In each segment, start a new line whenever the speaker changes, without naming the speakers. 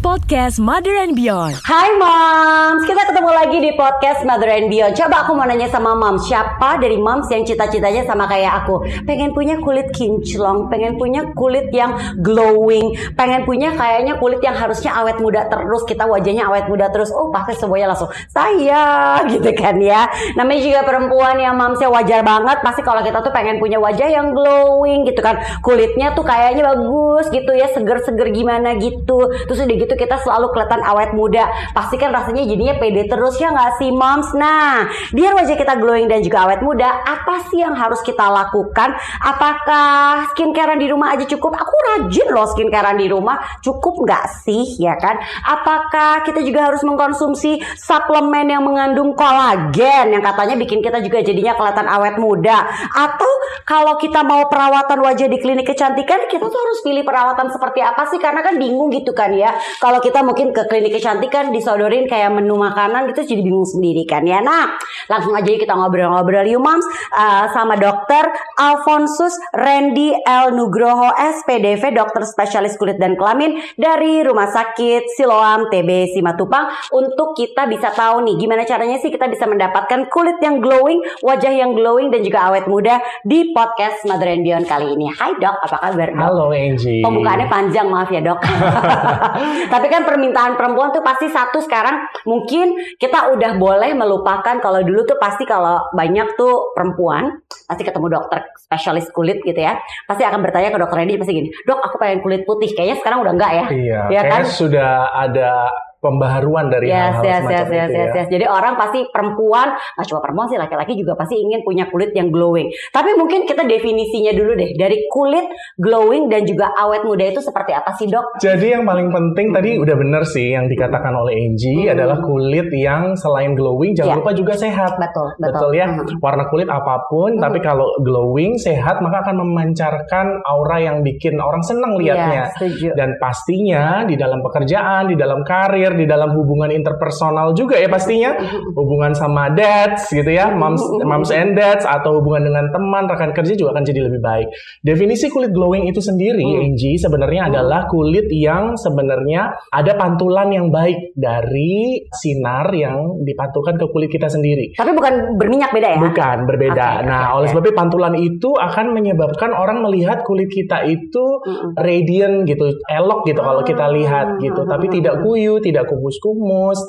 podcast Mother and Beyond.
Hai moms, kita ketemu lagi di podcast Mother and Beyond. Coba aku mau nanya sama moms, siapa dari moms yang cita-citanya sama kayak aku? Pengen punya kulit kinclong, pengen punya kulit yang glowing, pengen punya kayaknya kulit yang harusnya awet muda terus, kita wajahnya awet muda terus. Oh, pasti semuanya langsung saya gitu kan ya. Namanya juga perempuan yang momsnya wajar banget, pasti kalau kita tuh pengen punya wajah yang glowing gitu kan. Kulitnya tuh kayaknya bagus gitu ya, seger-seger gimana gitu. Terus udah gitu gitu kita selalu kelihatan awet muda. Pasti kan rasanya jadinya pede terus ya nggak sih moms? Nah biar wajah kita glowing dan juga awet muda apa sih yang harus kita lakukan? Apakah skincarean di rumah aja cukup? Aku rajin loh skincarean di rumah. Cukup nggak sih ya kan? Apakah kita juga harus mengkonsumsi suplemen yang mengandung kolagen yang katanya bikin kita juga jadinya kelihatan awet muda? Atau kalau kita mau perawatan wajah di klinik kecantikan kita tuh harus pilih perawatan seperti apa sih? Karena kan bingung gitu kan ya kalau kita mungkin ke klinik kecantikan disodorin kayak menu makanan gitu jadi bingung sendiri kan ya. Nah, langsung aja kita ngobrol-ngobrol yuk moms uh, sama dokter Alfonsus Randy L Nugroho SPDV dokter spesialis kulit dan kelamin dari Rumah Sakit Siloam TB Simatupang untuk kita bisa tahu nih gimana caranya sih kita bisa mendapatkan kulit yang glowing, wajah yang glowing dan juga awet muda di podcast Mother and Beyond kali ini. Hai dok, apa kabar dok?
Halo Angie.
Pembukaannya panjang maaf ya dok. Tapi kan permintaan perempuan tuh pasti satu sekarang. Mungkin kita udah boleh melupakan kalau dulu tuh pasti kalau banyak tuh perempuan pasti ketemu dokter spesialis kulit gitu ya. Pasti akan bertanya ke dokter Randy pasti gini dok aku pengen kulit putih. Kayaknya sekarang udah enggak ya.
Iya
ya kan?
sudah ada pembaharuan dari
yes,
hal-hal
yes,
semacam
yes,
itu
yes,
ya.
yes, yes. Jadi orang pasti perempuan, nggak cuma perempuan sih, laki-laki juga pasti ingin punya kulit yang glowing. Tapi mungkin kita definisinya dulu deh dari kulit glowing dan juga awet muda itu seperti apa sih dok?
Jadi yang paling penting tadi udah bener sih yang dikatakan oleh Angie
Hmm.
adalah kulit yang selain glowing jangan
Ya.
lupa juga sehat.
Betul, betul.
Betul ya,
Hmm.
warna kulit apa pun,
Hmm.
tapi kalau glowing, sehat, maka akan memancarkan aura yang bikin orang senang lihatnya.
Iya, setuju.
Dan pastinya di dalam pekerjaan, di dalam karir, di dalam hubungan interpersonal juga ya pastinya, hubungan sama dads gitu ya, moms, moms and dads atau hubungan dengan teman, rekan kerja juga akan jadi lebih baik. Definisi kulit glowing itu sendiri,
Hmm.
Angie, sebenarnya adalah kulit yang sebenarnya ada pantulan yang baik dari sinar yang dipantulkan ke kulit kita sendiri.
Tapi bukan berminyak beda ya?
Bukan, berbeda.
Oke,
nah,
oke,
oleh sebab itu pantulan itu akan menyebabkan orang melihat kulit kita itu
Mm-mm.
radiant gitu, elok gitu kalau kita lihat gitu. Tapi tidak kuyu, tidak kumus-kumus,
Oh,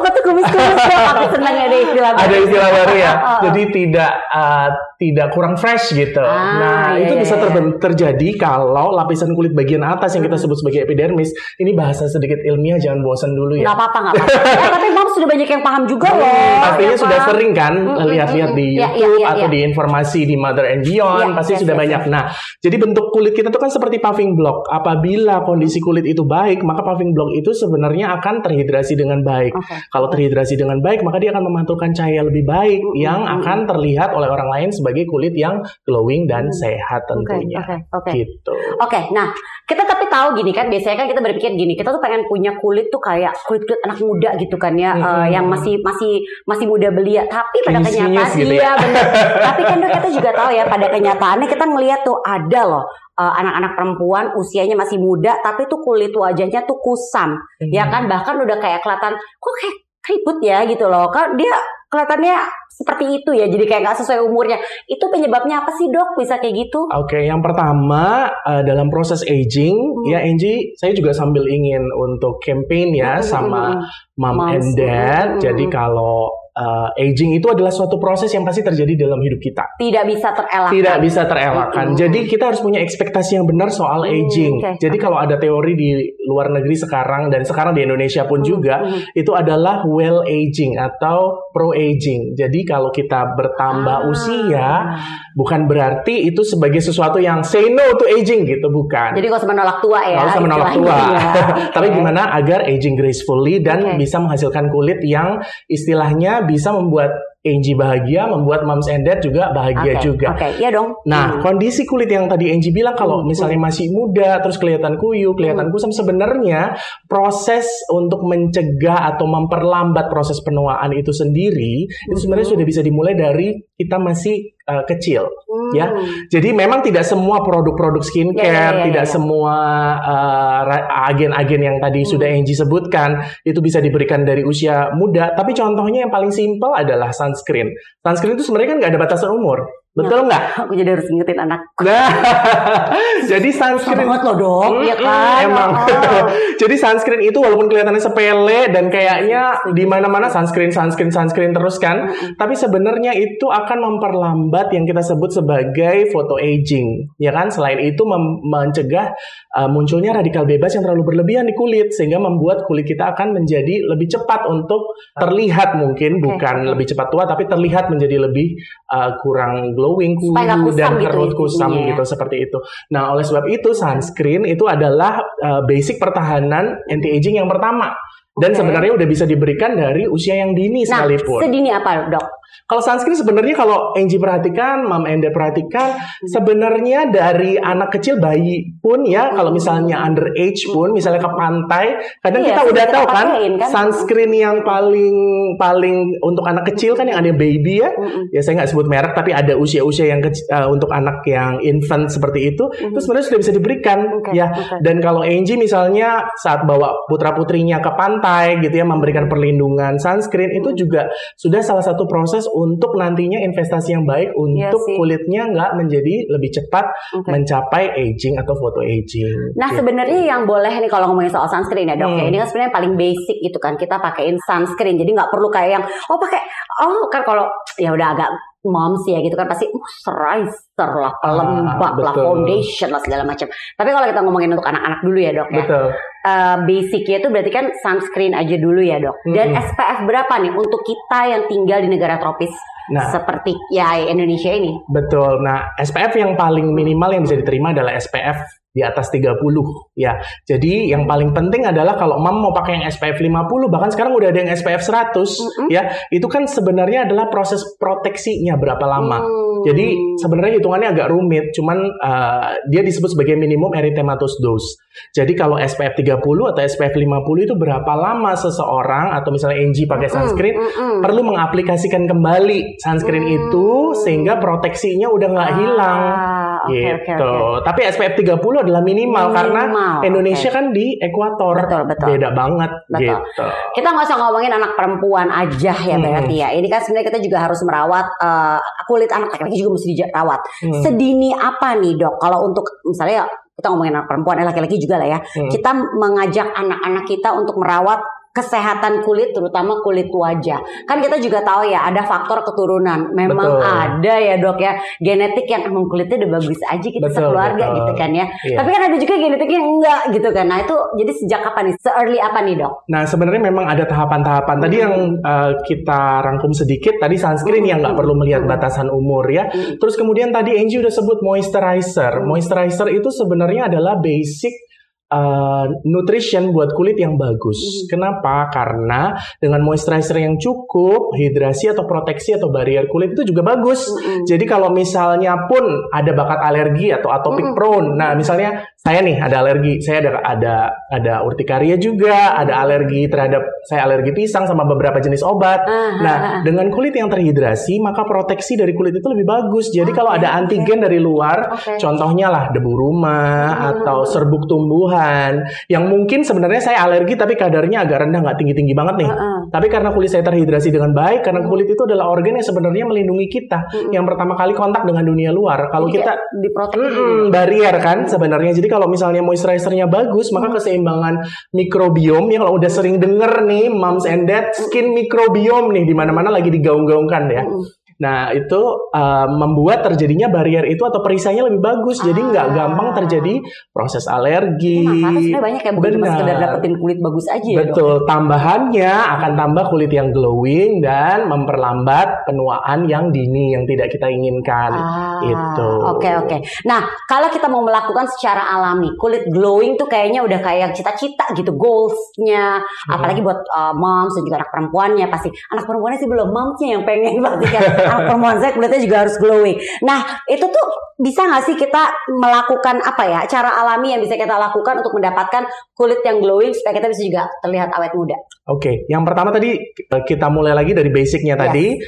tidak
tuh kumis-kumis dok? Aku senang ada istilah
ada
baru.
istilah baru ya.
Oh, oh.
Jadi tidak uh, tidak kurang fresh gitu.
Ah,
nah,
iya,
itu
iya,
bisa
iya.
terben- terjadi kalau lapisan kulit bagian atas yang kita sebut sebagai epidermis. Ini bahasa sedikit ilmiah, jangan bosan dulu ya.
Nggak apa-apa, nggak apa-apa. Ya, tapi mom sudah banyak yang paham juga loh.
Hmm, Pastinya
ya
sudah sering kan
Mm, mm,
lihat-lihat di YouTube
ya, ya,
atau
ya.
di informasi di Mother and Beyond pasti sudah banyak. Nah, jadi bentuk kulit kita tuh kan seperti paving block. Apabila kondisi kulit itu baik, maka paving block itu sebenarnya akan terhidrasi dengan baik.
Oke.
Kalau terhidrasi dengan baik, maka dia akan memantulkan cahaya lebih baik
Mm,
yang
mm,
akan terlihat oleh orang lain sebagai kulit yang glowing dan
Mm.
sehat
Oke,
tentunya.
oke, oke.
Gitu.
Oke, nah kita tapi tahu gini kan biasanya kan kita berpikir gini, kita tuh pengen punya kulit tuh kayak kulit kulit anak muda gitu kan ya,
Hmm.
eh, yang masih masih masih muda belia. Tapi pada kenyataannya
gitu
iya
ya.
benar. tapi kan kita juga tahu ya pada kenyataannya kita ngelihat tuh ada loh eh, anak-anak perempuan usianya masih muda tapi tuh kulit wajahnya tuh kusam, ya
Hmm.
kan bahkan udah kayak kelihatan kok kayak keriput ya gitu loh, kan dia kelihatannya seperti itu ya, jadi kayak nggak sesuai umurnya. Itu penyebabnya apa sih dok bisa kayak gitu?
Oke, yang pertama eh, dalam proses aging,
Hmm.
ya Angie, saya juga sambil ingin untuk campaign ya
Hmm,
sama
hmm,
mom
Moms.
and dad.
Hmm, hmm,
Jadi
hmm.
kalau eh, aging itu adalah suatu proses yang pasti terjadi dalam hidup kita.
tidak bisa terelakkan.
Tidak bisa terelakkan.
Mm-mm.
Jadi kita harus punya ekspektasi yang benar soal
Mm,
aging.
oke.
Jadi kalau ada teori di luar negeri sekarang dan sekarang di Indonesia pun
Mm,
juga
mm.
itu adalah well aging atau pro aging. Jadi kalau kita bertambah
Ah.
usia bukan berarti itu sebagai sesuatu yang say no to aging gitu, bukan.
Jadi gak usah menolak tua ya.
Usah menolak tua.
ya.
Tapi gimana agar aging gracefully dan
Oke.
bisa menghasilkan kulit yang istilahnya bisa membuat Angie bahagia, membuat moms and dad juga bahagia
Oke,
juga.
Oke, iya dong.
Nah,
Hmm.
kondisi kulit yang tadi Angie bilang kalau
Hmm,
misalnya masih muda terus kelihatan kuyu, kelihatan
Hmm.
kusam sebenarnya proses untuk mencegah atau memperlambat proses penuaan itu sendiri itu sebenarnya
Hmm.
sudah bisa dimulai dari kita masih uh, kecil
Hmm.
ya. Jadi memang tidak semua produk-produk skincare,
Ya, ya, ya,
tidak
ya, ya.
semua uh, agen-agen yang tadi
Hmm.
sudah Angie sebutkan itu bisa diberikan dari usia muda. Tapi contohnya yang paling simpel adalah sunscreen. Sunscreen itu sebenarnya kan nggak ada batasan umur, betul nggak?
Aku jadi harus ngingetin anak.
Nah, jadi sunscreen
banget loh dok,
Mm,
ya
mm,
kan?
Emang.
Oh.
Jadi sunscreen itu walaupun kelihatannya sepele dan kayaknya di mana-mana sunscreen, sunscreen, sunscreen terus kan, tapi sebenarnya itu akan memperlambat yang kita sebut sebagai photo aging, ya kan? Selain itu mencegah uh, munculnya radikal bebas yang terlalu berlebihan di kulit sehingga membuat kulit kita akan menjadi lebih cepat untuk terlihat mungkin bukan lebih cepat tua tapi terlihat menjadi lebih uh, kurang glowing, kuyu
kusam
dan
gitu
kerut kusam
ya.
gitu seperti itu. Nah, oleh sebab itu sunscreen itu adalah uh, basic pertahanan anti aging yang pertama. Dan
Oke.
sebenarnya udah bisa diberikan dari usia yang dini
Nah,
sekalipun.
sedini apa dok?
Kalau sunscreen sebenarnya kalau Angie perhatikan, Mam Enda perhatikan, sebenarnya dari anak kecil bayi pun ya, kalau misalnya underage pun, misalnya ke pantai, kadang
Iya,
kita udah
kita
tahu kan,
pakein kan.
sunscreen yang paling paling untuk anak kecil kan yang ada baby ya,
Mm-mm.
ya saya nggak sebut merek tapi ada usia-usia yang kecil, eh, untuk anak yang infant seperti itu itu sebenarnya sudah bisa diberikan
Oke,
ya
oke.
dan kalau Angie misalnya saat bawa putra putrinya ke pantai gitu ya memberikan perlindungan sunscreen itu juga sudah salah satu proses untuk nantinya investasi yang baik untuk
Iya sih.
kulitnya nggak menjadi lebih cepat
Oke.
mencapai aging atau photo aging
Nah
gitu.
sebenarnya yang boleh nih kalau ngomongin soal sunscreen ya dok ya
Hmm.
ini kan sebenarnya paling basic gitu kan kita pakein sunscreen jadi nggak perlu kayak yang oh pakai oh kan kalau ya udah agak moms ya gitu kan pasti moisturizer lah pelembab lah
Ah, betul.
foundation lah segala macam. Tapi kalau kita ngomongin untuk anak-anak dulu ya dok ya.
Betul.
Eh, basicnya itu berarti kan sunscreen aja dulu ya dok. Dan
Mm-mm.
SPF berapa nih untuk kita yang tinggal di negara tropis?
Nah.
Seperti ya Indonesia ini.
Betul. Nah, SPF yang paling minimal yang bisa diterima adalah SPF di atas 30 ya. Jadi yang paling penting adalah kalau mam mau pakai yang SPF 50 bahkan sekarang udah ada yang SPF 100
Mm-mm.
ya. Itu kan sebenarnya adalah proses proteksinya berapa lama.
Hmm.
Jadi sebenarnya hitungannya agak rumit, cuman uh, dia disebut sebagai minimum erythematous dose. Jadi kalau SPF 30 atau SPF 50 itu berapa lama seseorang atau misalnya Angie pakai sunscreen
mm-mm.
perlu mengaplikasikan kembali sunscreen
Hmm.
itu sehingga proteksinya udah nggak hilang
Oke, oke,
gitu.
oke.
Tapi SPF 30 adalah minimal, karena
Minimal,
Indonesia
oke.
kan di ekuator.
Betul, betul.
Beda banget
Betul.
gitu.
kita nggak usah ngomongin anak perempuan aja ya
Hmm.
berarti ya. Ini kan sebenarnya kita juga harus merawat eh, kulit anak laki-laki juga mesti dirawat.
Hmm.
Sedini apa nih dok? Kalau untuk misalnya kita ngomongin anak perempuan, eh, laki-laki juga lah ya.
Hmm.
Kita mengajak anak-anak kita untuk merawat kesehatan kulit terutama kulit wajah. Kan kita juga tahu ya ada faktor keturunan. Memang
Betul.
ada ya dok ya genetik yang emang kulitnya udah bagus aja kita
Betul,
sekeluarga
betul.
gitu kan ya.
Iya.
Tapi kan ada juga genetiknya yang enggak gitu kan. Nah itu jadi sejak kapan nih? Se-early apa nih dok?
Nah, sebenarnya memang ada tahapan-tahapan. Tadi
Hmm.
yang uh, kita rangkum sedikit, tadi sunscreen yang nggak perlu melihat batasan umur ya.
Hmm.
Terus kemudian tadi Angie udah sebut moisturizer. Moisturizer itu sebenarnya adalah basic uh, nutrition buat kulit yang bagus.
Hmm.
Kenapa? Karena dengan moisturizer yang cukup, hidrasi atau proteksi atau barrier kulit itu juga bagus.
Mm-mm.
Jadi kalau misalnya pun ada bakat alergi atau atopic
Mm-mm.
prone, nah misalnya saya nih ada alergi, saya ada ada ada urtikaria juga, ada alergi terhadap saya alergi pisang sama beberapa jenis obat.
Ah,
Nah,
ah,
dengan kulit yang terhidrasi, maka proteksi dari kulit itu lebih bagus. Jadi kalau ada antigen dari luar,
Oke.
contohnya lah debu rumah
Hmm.
atau serbuk tumbuhan, yang mungkin sebenarnya saya alergi tapi kadarnya agak rendah, nggak tinggi-tinggi banget nih.
Heeh.
Tapi karena kulit saya terhidrasi dengan baik, karena kulit itu adalah organ yang sebenarnya melindungi kita,
Mm-mm.
yang pertama kali kontak dengan dunia luar. Kalau
Jadi
kita
kayak diproteksi gitu.
Mm-mm, barrier kan sebenarnya. Jadi kalau misalnya moisturizernya bagus, maka keseimbangan mikrobiom yang kalau udah sering denger nih moms and dad skin mikrobiom nih di mana-mana lagi digaung-gaungkan ya.
Mm-mm.
Nah, itu uh, membuat terjadinya barrier itu atau perisainya lebih bagus. Jadi nggak
Ah.
gampang terjadi proses alergi.
Sebenarnya banyak ya bukan cuma sekedar dapetin kulit bagus aja ya dok.
Betul, tambahannya akan tambah kulit yang glowing dan memperlambat penuaan yang dini yang tidak kita inginkan.
Ah,
Itu.
Oke oke. Nah kalau kita mau melakukan secara alami kulit glowing tuh kayaknya udah kayak cita-cita gitu goalsnya.
Hmm.
Apalagi buat uh, moms dan juga anak perempuannya pasti. Anak perempuannya sih belum momsnya yang pengen pasti kan. anak perempuan saya kulitnya juga harus glowing. Nah itu tuh bisa nggak sih kita melakukan apa ya cara alami yang bisa kita lakukan untuk mendapatkan kulit yang glowing supaya kita bisa juga terlihat awet muda.
Oke, yang pertama tadi eh, kita mulai lagi dari basicnya tadi.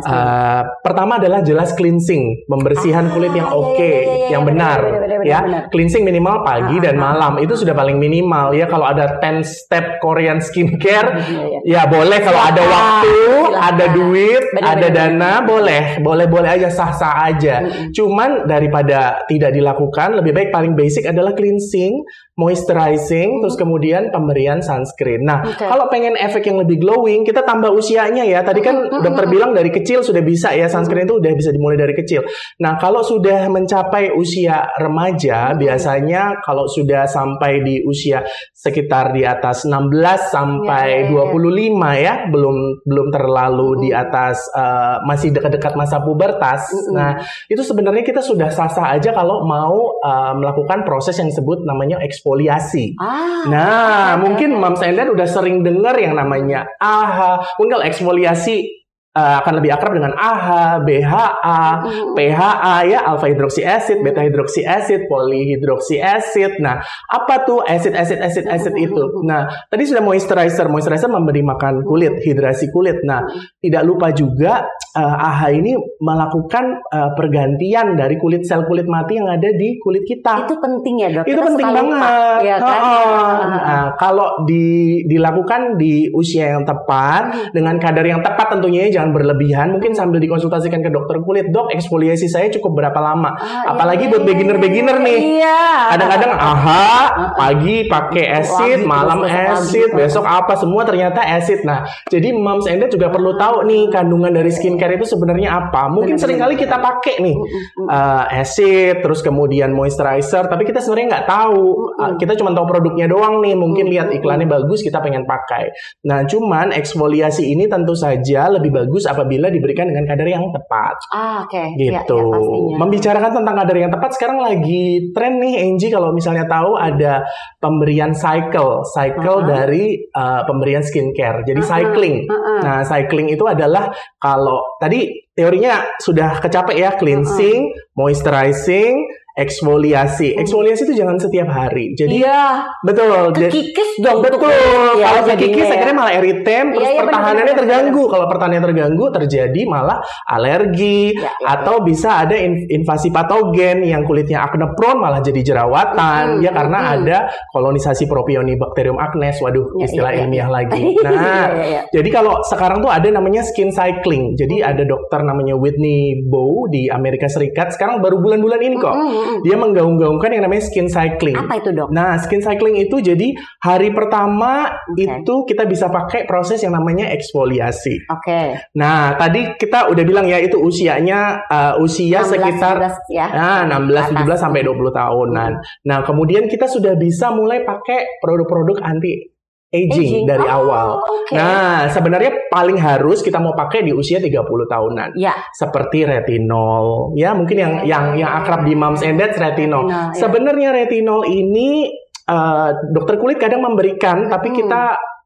Eh, pertama adalah jelas cleansing, pembersihan
Ah,
kulit yang
iya,
oke,
iya, iya, iya,
yang
iya,
benar,
benar, benar, benar,
ya.
benar.
Cleansing minimal pagi
Ah,
dan
ah,
malam itu sudah paling minimal ya. Kalau ada 10 step Korean skincare,
Iya, iya.
ya boleh kalau ada waktu,
silakan.
ada duit,
Benar,
ada
benar,
dana, boleh, boleh, boleh aja sah-sah aja. Cuman daripada tidak dilakukan, lebih baik paling basic adalah cleansing, moisturizing, terus kemudian pemberian sunscreen. Nah,
Oke.
kalau pengen efek yang lebih glowing, kita tambah usianya ya. Tadi kan dokter bilang dari kecil sudah bisa ya sunscreen itu udah bisa dimulai dari kecil. Nah, kalau sudah mencapai usia remaja, biasanya kalau sudah sampai di usia sekitar di atas 16 sampai
Ya, ya, ya.
25 ya, belum belum terlalu di atas eh, masih dekat-dekat masa pubertas. Nah, itu sebenarnya kita sudah sah-sah aja kalau mau eh, melakukan proses yang disebut namanya eksfoliasi.
Ah,
Nah, mungkin. Mam Sender udah sering dengar yang namanya AHA. Mungkin kalau eksfoliasi uh, akan lebih akrab dengan AHA, BHA,
Mm-mm.
PHA ya, alpha hidroksi acid, beta hidroksi acid, polyhidroksi acid. Nah, apa tuh acid acid acid acid itu? Nah, tadi sudah moisturizer. Moisturizer memberi makan kulit, hidrasi kulit. Nah, tidak lupa juga uh, AHA ini melakukan uh, pergantian dari kulit sel kulit mati yang ada di kulit kita
itu penting ya dok.
itu
Kita
penting
lupa,
banget.
ya kan? Ah.
Nah, kalau di, dilakukan di usia yang tepat
Hmm.
dengan kadar yang tepat tentunya ya, jangan berlebihan. Mungkin sambil dikonsultasikan ke dokter kulit, dok eksfoliasi saya cukup berapa lama?
Ah,
Apalagi
iya,
buat
iya,
beginner-beginner
iya,
nih.
Iya.
Kadang-kadang aha pagi pakai acid, malam acid,
terus.
besok apa semua ternyata acid. Nah, jadi moms and dad juga perlu tahu nih kandungan dari skincare itu sebenarnya apa. Mungkin
sering
kali kita pakai nih uh, acid, terus kemudian moisturizer, tapi kita sebenarnya nggak tahu. Uh, kita cuma tahu produknya doang nih. Mungkin lihat iklannya bagus, kita pengen pakai. Nah, cuman eksfoliasi ini tentu saja lebih bagus apabila diberikan dengan kadar yang tepat
Ah, oke. Iya,
gitu.
iya, pastinya.
Membicarakan tentang kadar yang tepat sekarang lagi tren nih Angie kalau misalnya tahu ada pemberian cycle, cycle
Uh-huh.
dari uh, pemberian skincare. Jadi
Uh-uh,
cycling.
uh-uh.
Nah, cycling itu adalah kalau tadi teorinya sudah kecapek ya, cleansing, moisturizing, eksfoliasi. Eksfoliasi itu jangan setiap hari. Jadi
Iya.
betul.
Kekikis dong.
Betul.
Ya,
kalau kekikis
ya.
akhirnya malah eritem, terus
Iya, iya,
pertahanannya
benar,
terganggu. Kalau pertahanannya terganggu, terjadi malah alergi
Ya, ya,
atau bisa ada in- invasi patogen yang kulitnya acne prone malah jadi jerawatan
Mm-mm,
ya karena
mm-mm.
ada kolonisasi propionibacterium acnes. Waduh,
Ya,
istilah
ya, ya,
ilmiah
ya.
lagi.
Iya,
Nah,
iya, iya.
jadi kalau sekarang tuh ada namanya skin cycling. Jadi ada dokter namanya Whitney Bow di Amerika Serikat. Sekarang baru bulan-bulan ini kok.
Mm,
Dia menggaung-gaungkan yang namanya skin cycling.
Apa itu dok?
Nah, skin cycling itu jadi hari pertama
Oke.
itu kita bisa pakai proses yang namanya eksfoliasi.
Oke.
Nah, tadi kita udah bilang ya itu usianya uh, usia
16,
sekitar
17 ya.
Nah, 16,
Atas.
17 sampai 20 tahunan. Nah, kemudian kita sudah bisa mulai pakai produk-produk anti aging,
Aging.
dari
Oh,
awal.
oke.
Nah, sebenarnya paling harus kita mau pakai di usia 30 tahunan.
Ya.
Seperti retinol. Ya, mungkin yang
Ya,
yang yang
ya,
akrab di moms and dads retinol.
Retinol, ya.
Sebenarnya retinol ini eh, dokter kulit kadang memberikan tapi
Hmm.
kita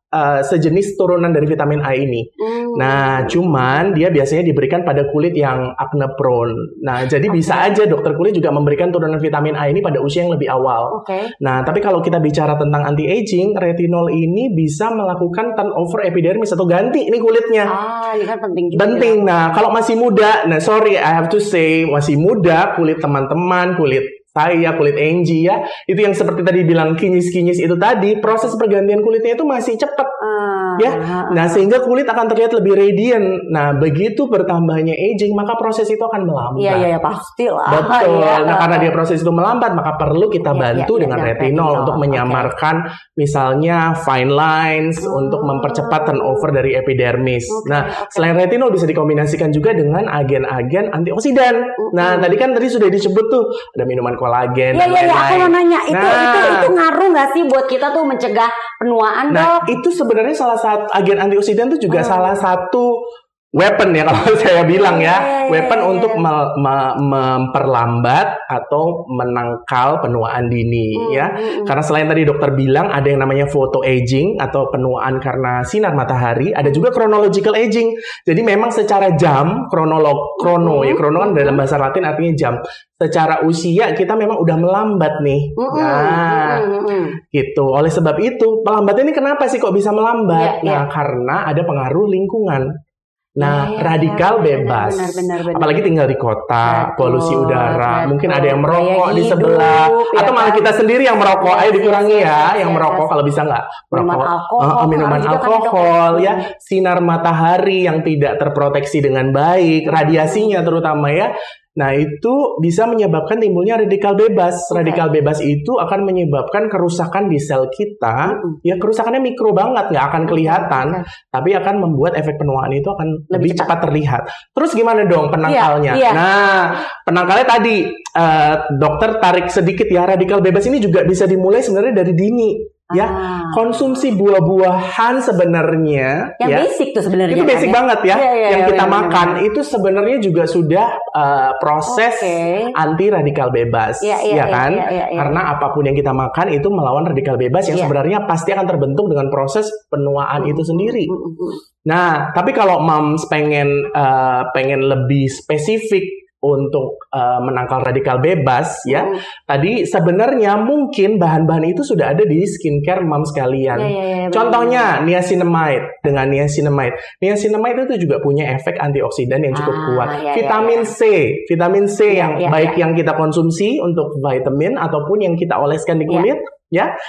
eh, sejenis turunan dari vitamin A ini.
Hmm.
Nah, cuman dia biasanya diberikan pada kulit yang acne prone. Nah, jadi bisa
Oke.
aja dokter kulit juga memberikan turunan vitamin A ini pada usia yang lebih awal.
Oke.
Nah, tapi kalau kita bicara tentang anti aging, retinol ini bisa melakukan turnover epidermis atau ganti ini kulitnya.
Ah, ini kan penting juga.
Penting. Nah, kalau masih muda, nah sorry I have to say masih muda, kulit teman-teman, kulit saya, kulit Angie ya, itu yang seperti tadi bilang kinyis-kinyis itu tadi, proses pergantian kulitnya itu masih cepat.
Ah,
Ya.
ah,
Nah, sehingga kulit akan terlihat lebih radiant. Nah, begitu bertambahnya aging, maka proses itu akan melambat.
Iya, iya, ya, pasti lah.
Betul.
Iya.
Nah, karena dia proses itu melambat, maka perlu kita
Iya,
bantu
iya,
dengan
iya,
retinol
retinol.
untuk menyamarkan misalnya fine lines
Oh.
untuk mempercepat turnover dari epidermis.
Oke,
nah,
oke.
selain retinol bisa dikombinasikan juga dengan agen-agen antioksidan. Nah, tadi kan tadi sudah disebut tuh ada minuman kolagen
Iya, iya, iya. Aku
lain-lain.
mau nanya, itu,
Nah.
itu, itu ngaruh nggak sih buat kita tuh mencegah penuaan,
Nah,
dok?
itu sebenarnya salah satu agen antioksidan itu juga
Hmm.
salah satu weapon ya kalau saya bilang
Iya,
ya,
iya,
weapon
iya,
untuk
iya.
me- me- memperlambat atau menangkal penuaan dini
Hmm,
ya.
hmm, hmm.
Karena selain tadi dokter bilang ada yang namanya photo aging atau penuaan karena sinar matahari, ada juga chronological aging. Jadi memang secara jam, kronolog, krono ya,
Hmm,
krono kan dalam bahasa Latin artinya jam. Secara usia kita memang udah melambat nih. Nah, gitu. Oleh sebab itu, pelambatnya ini kenapa sih kok bisa melambat?
Iya,
nah, karena ada pengaruh lingkungan. Nah,
Iya, iya,
radikal
benar,
bebas.
benar, benar, benar.
Apalagi tinggal di kota,
Betul,
polusi udara,
betul.
mungkin ada yang merokok di
hidup,
sebelah,
ya
atau malah
kan?
kita sendiri yang merokok. Ayo dikurangi ya, yang merokok kalau bisa nggak
Minuman
merokok.
alkohol,
ah, minuman
kan
alkohol
kan.
ya, sinar matahari yang tidak terproteksi dengan baik, radiasinya terutama ya. Nah, itu bisa menyebabkan timbulnya radikal bebas.
Oke.
Radikal bebas itu akan menyebabkan kerusakan di sel kita.
Mm-mm.
Ya, kerusakannya mikro banget, nggak akan kelihatan,
Oke.
tapi akan membuat efek penuaan itu akan
Lebih
lebih,
cepat.
cepat terlihat. Terus gimana dong penangkalnya?
Iya, iya.
Nah, penangkalnya tadi eh, dokter tarik sedikit ya radikal bebas ini juga bisa dimulai sebenarnya dari dini. Ya,
Ah.
konsumsi buah-buahan sebenarnya
Yang
ya.
basic tuh sebenarnya.
Itu
kan,
basic
ya?
banget ya.
Iya, iya,
yang
iya,
kita
benar,
makan
benar.
itu sebenarnya juga sudah eh, proses
Oke.
anti radikal bebas,
Iya, iya,
ya
iya,
kan?
iya, iya, iya.
Karena apa pun yang kita makan itu melawan radikal bebas yang
Iya.
sebenarnya pasti akan terbentuk dengan proses penuaan itu sendiri. Nah, tapi kalau moms pengen eh, pengen lebih spesifik untuk eh, menangkal radikal bebas, ya,
Mm.
tadi sebenarnya mungkin bahan-bahan itu sudah ada di skincare moms kalian.
Iya, iya, iya, benar,
Contohnya niacinamide dengan niacinamide. Niacinamide itu juga punya efek antioksidan yang cukup
Ah,
kuat.
iya, iya,
vitamin C, vitamin C
Iya,
yang
iya,
baik
iya.
yang kita konsumsi untuk vitamin ataupun yang kita oleskan di
Iya.
kulit, ya.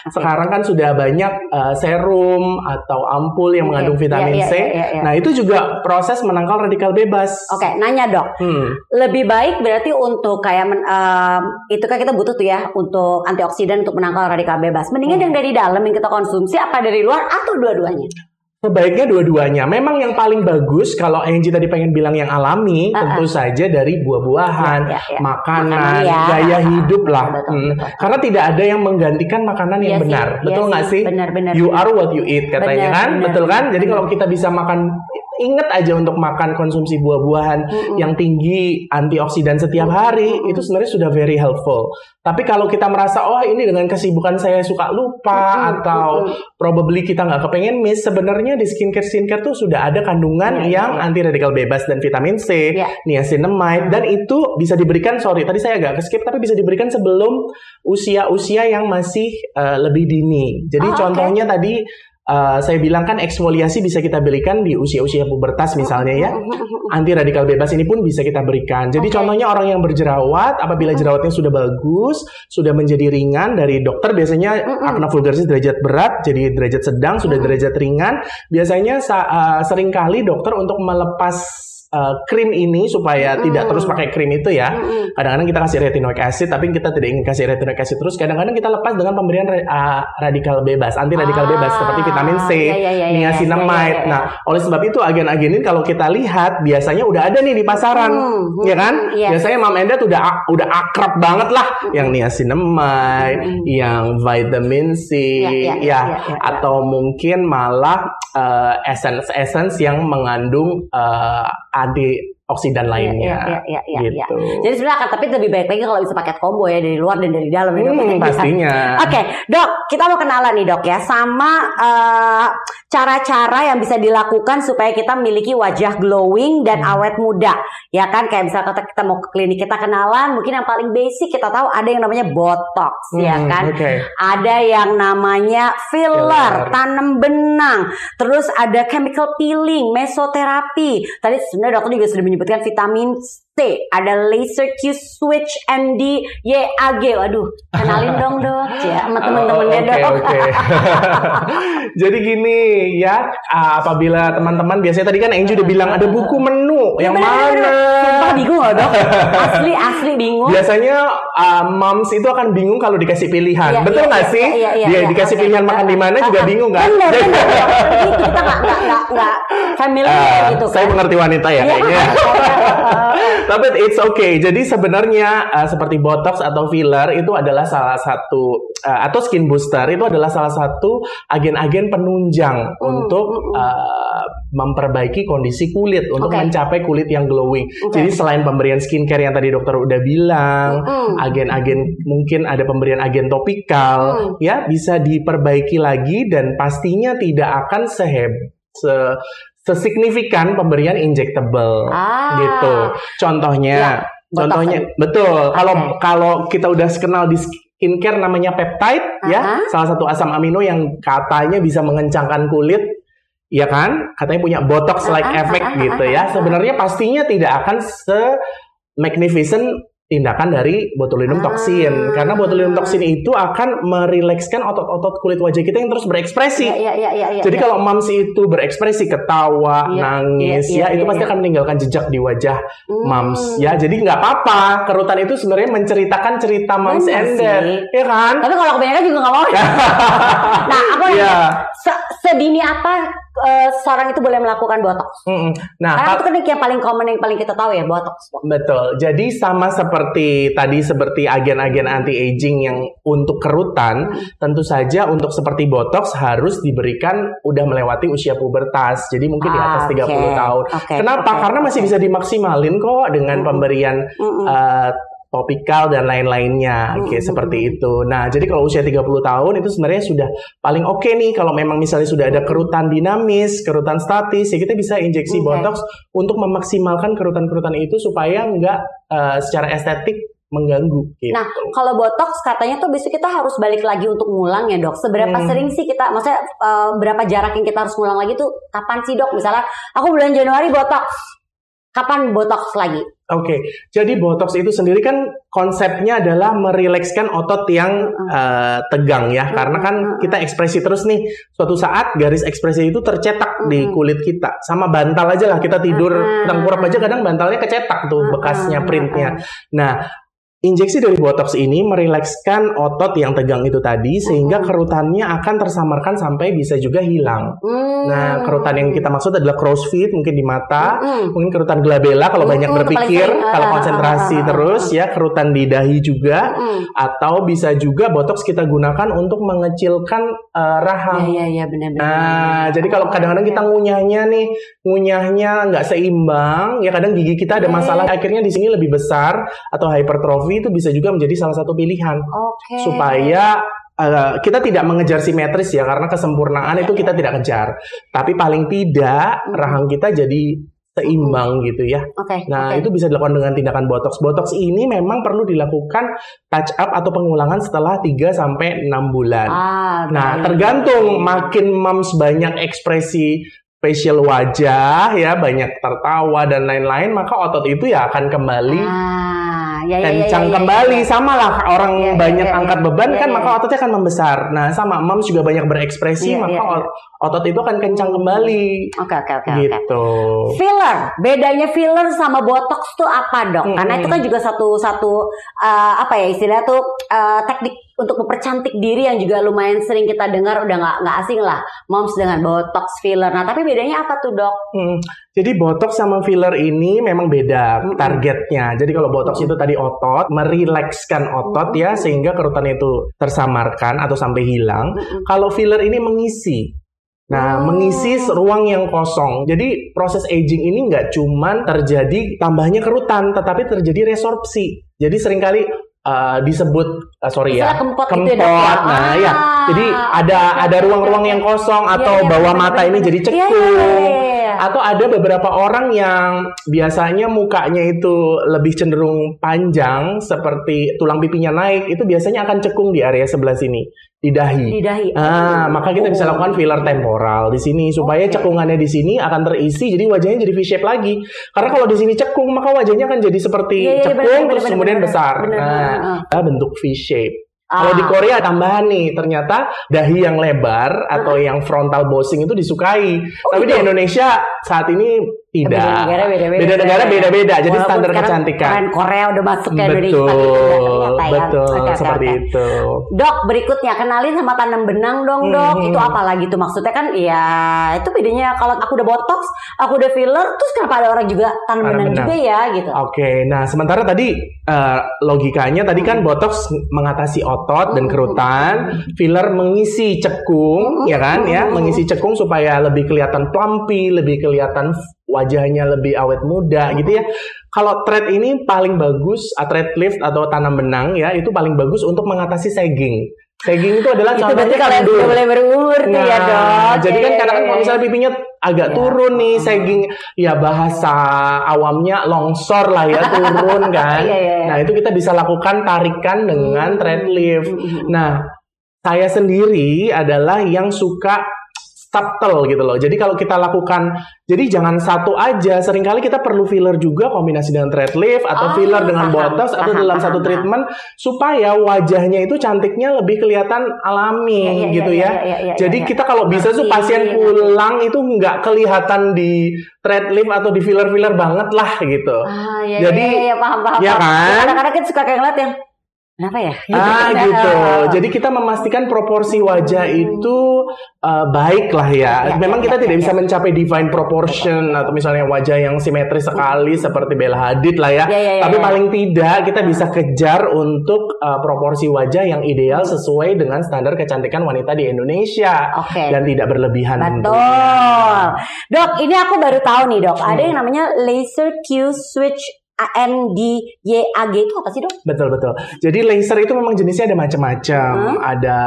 Sekarang kan sudah banyak eh, serum atau ampul yang mengandung
iya,
vitamin
iya,
C.
iya, iya, iya.
Nah, itu juga proses menangkal radikal bebas.
Oke, nanya dok.
Hmm.
Lebih baik berarti untuk kayak men- em, itu kan kita butuh tuh ya untuk antioksidan untuk menangkal radikal bebas. Mendingan
Hmm.
yang dari dalam yang kita konsumsi apa dari luar atau dua-duanya?
Sebaiknya dua-duanya. Memang yang paling bagus kalau Angie tadi pengen bilang yang alami,
Ah,
tentu saja dari buah-buahan,
Ya, ya, ya.
makanan,
Makanan, ya.
gaya hidup lah.
Betul,
Hmm.
betul.
Karena tidak ada yang menggantikan makanan yang
sih,
benar.
iya
Betul nggak sih?
Benar-benar.
You are what you eat katanya
Benar,
kan,
benar,
betul kan? Jadi
benar.
kalau kita bisa makan, ingat aja untuk makan konsumsi buah-buahan
Mm-mm.
yang tinggi antioksidan setiap hari
Mm-mm.
itu sebenarnya sudah very helpful. Tapi kalau kita merasa oh ini dengan kesibukan saya suka lupa
Mm-mm,
atau
mm-mm.
probably kita nggak kepengen miss, sebenarnya di skincare skincare tuh sudah ada kandungan
Iya,
yang
iya.
anti radikal bebas dan vitamin C,
Iya.
niacinamide dan itu bisa diberikan sorry tadi saya agak skip tapi bisa diberikan sebelum usia-usia yang masih eh, lebih dini. Jadi
oke.
contohnya tadi eh, saya bilang kan eksfoliasi bisa kita berikan di usia-usia pubertas misalnya ya. Anti radikal bebas ini pun bisa kita berikan. Jadi
Oke.
contohnya orang yang berjerawat apabila jerawatnya sudah bagus, sudah menjadi ringan dari dokter biasanya akne vulgaris derajat berat jadi derajat sedang sudah derajat ringan. Biasanya sa- eh, sering kali dokter untuk melepas eh, krim ini supaya
Mm-mm.
tidak terus pakai krim itu ya.
Mm-mm.
Kadang-kadang kita kasih retinoic acid, tapi kita tidak ingin kasih retinoic acid terus. Kadang-kadang kita lepas dengan pemberian uh, radikal bebas, anti radikal
Ah,
bebas seperti vitamin C,
iya, iya, iya,
niacinamide. Nah, oleh sebab itu agen-agen ini kalau kita lihat biasanya udah ada nih di pasaran,
Hmm,
ya kan?
hmm, iya.
Biasanya Mam Enda udah udah akrab banget lah,
Hmm.
yang niacinamide, yang vitamin C, ya,
iya.
atau mungkin malah uh, essence-essence yang mengandung uh, At the. Antioksidan lainnya.
Iya, iya, iya, iya,
gitu.
iya. Jadi sebenarnya akan tapi lebih baik lagi kalau bisa paket combo ya dari luar dan dari dalam ya, dok.
Hmm, pastinya.
Oke, dok, kita mau kenalan nih dok ya sama eh, cara-cara yang bisa dilakukan supaya kita memiliki wajah glowing dan
Hmm.
awet muda, ya kan? Kayak misalnya kita, kita mau ke klinik kita kenalan, mungkin yang paling basic kita tahu ada yang namanya botox, ya
Hmm,
kan?
Oke.
Ada yang namanya filler,
Filler.
tanam benang, terus ada chemical peeling, mesoterapi. Tadi sebenarnya dokter juga sudah menyebutkan vitamin C, ada laser Q switch MD YAG. Waduh, kenalin dong dok, ya sama teman-temannya
Oh, oke,
dok.
oke. Jadi gini ya, ah, apabila teman-teman biasanya tadi kan Angel udah bilang ada buku menu yang
Bener, bener,
mana?
bener. Sumpah bingung loh dok, asli asli bingung.
Biasanya ah, moms itu akan bingung kalau dikasih pilihan,
Iya,
betul
iya,
nggak
iya,
sih?
iya, iya,
Dia
iya,
dikasih
oke.
pilihan makan di mana juga
Ah,
bingung kan?
Bener, bener, bener. Kita nggak nggak nggak familiar
Ah,
gitu kan.
Saya mengerti wanita ya
Iya.
kayaknya. Tapi it's okay. Jadi sebenarnya uh, seperti botox atau filler itu adalah salah satu uh, atau skin booster itu adalah salah satu agen-agen penunjang
Hmm,
untuk uh, memperbaiki kondisi kulit untuk
Oke.
mencapai kulit yang glowing.
Oke.
Jadi selain pemberian skincare yang tadi dokter udah bilang,
Hmm.
agen-agen mungkin ada pemberian agen topikal
Hmm.
ya bisa diperbaiki lagi dan pastinya tidak akan seheb se sesignifikan pemberian injectable
Ah.
gitu. Contohnya,
Ya,
contohnya betul. Kalau
Oke.
kalau kita udah kenal di skincare namanya peptide ya,
Aha.
salah satu asam amino yang katanya bisa mengencangkan kulit. ya kan? Katanya punya botox like
Ah, ah,
effect
ah, ah,
gitu
ah,
ya.
ah, ah.
Sebenarnya pastinya tidak akan se magnificent tindakan dari botulinum
Ah.
toxin karena botulinum toxin itu akan merilekskan otot-otot kulit wajah kita yang terus berekspresi.
Iya, iya, iya, iya.
Jadi
iya.
kalau moms itu berekspresi ketawa,
Iya,
nangis,
iya,
ya
iya,
itu
iya,
pasti
iya.
akan meninggalkan jejak di wajah
Hmm.
moms. Ya, jadi nggak apa-apa. Kerutan itu sebenarnya menceritakan cerita
sih.
dad, ya kan?
Tapi kalau kebanyakan juga nggak mau. ya. nah, aku
Iya.
se- sedini apa eh, seorang itu boleh melakukan botox?
Mm-mm. Nah,
Karena itu kan yang paling common yang paling kita tahu ya botox.
Betul. Jadi sama seperti tadi seperti agen-agen anti aging yang untuk kerutan,
Hmm.
tentu saja untuk seperti botox harus diberikan udah melewati usia pubertas. Jadi mungkin di atas
Ah,
30
oke.
tahun.
Oke,
Kenapa?
oke,
Karena masih bisa dimaksimalin kok dengan
Mm-mm.
pemberian
Mm-mm.
eh, topikal dan lain-lainnya
Mm-mm.
kayak seperti itu. Nah, jadi kalau usia 30 tahun itu sebenarnya sudah paling oke nih kalau memang misalnya sudah ada kerutan dinamis, kerutan statis, ya kita bisa injeksi
Oke.
botox untuk memaksimalkan kerutan-kerutan itu supaya nggak eh, secara estetik mengganggu gitu.
Nah, kalau botox katanya tuh besok kita harus balik lagi untuk ngulang ya dok. Seberapa
Hmm.
sering sih kita, maksudnya eh, berapa jarak yang kita harus ngulang lagi tuh? Kapan sih dok? Misalnya aku bulan Januari botox, kapan botox lagi?
Oke, jadi botox itu sendiri kan konsepnya adalah merilekskan otot yang eh, tegang ya, karena kan kita ekspresi terus nih. Suatu saat garis ekspresi itu tercetak di kulit kita, sama bantal aja lah kita tidur tengkurap aja kadang bantalnya kecetak tuh bekasnya printnya. Nah, injeksi dari botox ini merilekskan otot yang tegang itu tadi sehingga
Mm-mm.
kerutannya akan tersamarkan sampai bisa juga hilang.
Hmm.
Nah, kerutan yang kita maksud adalah crossfit mungkin di mata,
Mm-mm.
mungkin kerutan glabella kalau
Mm,
banyak
mm,
berpikir, kalau
Ah,
konsentrasi
ah, ah,
terus ya, kerutan di dahi juga, atau bisa juga botox kita gunakan untuk mengecilkan eh, rahang.
Iya, iya, iya, benar-benar.
Nah, jadi kalau kadang-kadang kita ngunyahnya nih, ngunyahnya nggak seimbang, ya kadang gigi kita ada
Iya,
masalah, akhirnya di sini lebih besar atau hypertrophy itu bisa juga menjadi salah satu pilihan.
Oke.
supaya eh, kita tidak mengejar simetris ya karena kesempurnaan itu kita tidak kejar. Tapi paling tidak rahang kita jadi seimbang gitu ya.
Oke.
nah
oke.
itu bisa dilakukan dengan tindakan botox. Botox ini memang perlu dilakukan touch up atau pengulangan setelah 3 sampai 6 bulan.
Ah,
nah tergantung makin moms banyak ekspresi facial wajah ya banyak tertawa dan lain-lain maka otot itu ya akan kembali
Ah, ya, ya, ya,
kencang
ya, ya,
kembali
ya.
sama lah orang
iya,
banyak
iya,
angkat
iya.
beban
Iya,
kan
iya.
maka ototnya akan membesar nah sama moms juga banyak berekspresi
Iya,
maka
iya.
ot- otot itu akan kencang kembali
Oke, oke, oke, oke.
gitu
Filler, bedanya filler sama botox tuh apa dok?
Mm-mm.
Karena itu kan juga satu satu eh, apa ya istilahnya tuh eh, teknik untuk mempercantik diri yang juga lumayan sering kita dengar udah nggak nggak asing lah, moms dengan botox filler. Nah tapi bedanya apa tuh dok?
Hmm, Jadi botox sama filler ini memang beda
Mm-mm.
targetnya. Jadi kalau botox itu tadi otot, merilekskan otot ya
Mm-mm.
sehingga kerutan itu tersamarkan atau sampai hilang.
Mm-mm.
Kalau filler ini mengisi. Nah,
Oh.
mengisi ruang yang kosong. Jadi proses aging ini nggak cuman terjadi tambahnya kerutan, tetapi terjadi resorpsi. Jadi sering kali uh, disebut uh, sorry ya,
kempot, gitu
kempot.
ya dok ya?
Nah, ya. Jadi ada ada ruang-ruang yang kosong
Iya,
atau
iya,
bawah
bener,
mata
bener,
ini
bener.
jadi
Iya, iya,
cekung.
iya, iya, iya.
Atau ada beberapa orang yang biasanya mukanya itu lebih cenderung panjang seperti tulang pipinya naik, itu biasanya akan cekung di area sebelah sini, di dahi.
Di dahi.
Ah, maka kita bisa lakukan filler temporal di sini supaya
Oke.
cekungannya di sini akan terisi jadi wajahnya jadi V shape lagi. Karena kalau di sini cekung maka wajahnya akan jadi seperti
Iya, iya,
cekung
benar,
terus
benar,
kemudian
benar,
besar.
benar,
nah,
benar.
kita bentuk V shape.
Ah.
Kalau di Korea tambahan nih, ternyata dahi yang lebar atau yang frontal bossing itu disukai.
Oh,
Tapi di
gitu?
Indonesia saat ini tidak.
Beda negara beda-beda.
Beda negara beda-beda. Jadi
Walaupun
standar kecantikan.
Tren Korea udah masuk ke Indonesia.
Betul,
tidak ternyata ya.
betul
oke,
seperti
oke.
itu.
Dok, berikutnya kenalin sama tanam benang dong, Dok.
Hmm.
Itu apa lagi tuh maksudnya kan? Ya, itu bedanya kalau aku udah botox, aku udah filler, terus kenapa ada orang juga tanam benang,
benang.
juga ya gitu.
Oke, nah sementara tadi eh, logikanya tadi kan botox mengatasi otot dan
Hmm.
kerutan, filler mengisi cekung,
Hmm.
ya kan ya,
Hmm.
mengisi cekung supaya lebih kelihatan plumpy, lebih kelihatan wajahnya lebih awet muda gitu ya. Kalau thread ini paling bagus, ah, thread lift atau tanam benang ya, itu paling bagus untuk mengatasi sagging. Sagging itu adalah
itu berarti
contohnya
kalau yang mulai berumur tuh ya, Dok.
Nah, jadi kan
Iya,
kadang-kadang
iya,
kalau misalnya pipinya agak
Iya.
turun nih, sagging ya bahasa awamnya longsor lah ya turun kan.
Iya, iya, iya.
Nah itu kita bisa lakukan tarikan dengan thread lift. Nah saya sendiri adalah yang suka subtle gitu loh. Jadi kalau kita lakukan, jadi jangan satu aja. Seringkali kita perlu filler juga kombinasi dengan thread lift atau
Oh,
filler dengan
paham,
botox atau
paham,
dalam
paham,
satu
paham.
treatment supaya wajahnya itu cantiknya lebih kelihatan alami
Iya, iya,
gitu
iya,
ya.
iya, iya, iya,
Jadi
iya.
kita kalau bisa tuh pasien pulang itu nggak kelihatan di thread lift atau di filler-filler banget lah gitu.
Ah, iya,
Jadi,
iya, iya, paham, paham.
ya kan?
Kadang-kadang kita suka kayak ngeliat yang, kenapa ya?
Ah gitu.
Ah.
Jadi kita memastikan proporsi wajah itu uh, baik lah ya.
Ya,
Memang
ya,
kita
ya,
tidak
ya,
bisa mencapai divine proportion atau misalnya wajah yang simetris sekali seperti Bella Hadid lah ya.
Ya, ya, ya,
Tapi
ya.
paling tidak kita bisa kejar untuk uh, proporsi wajah yang ideal sesuai dengan standar kecantikan wanita di Indonesia
Oke.
dan tidak berlebihan. tentunya.
Betul. Dok, ini aku baru tahu nih dok. Ada
Hmm.
yang namanya laser Q switch ANDYAG itu apa sih dok?
Betul betul. Jadi laser itu memang jenisnya ada macam-macam.
Hmm.
Ada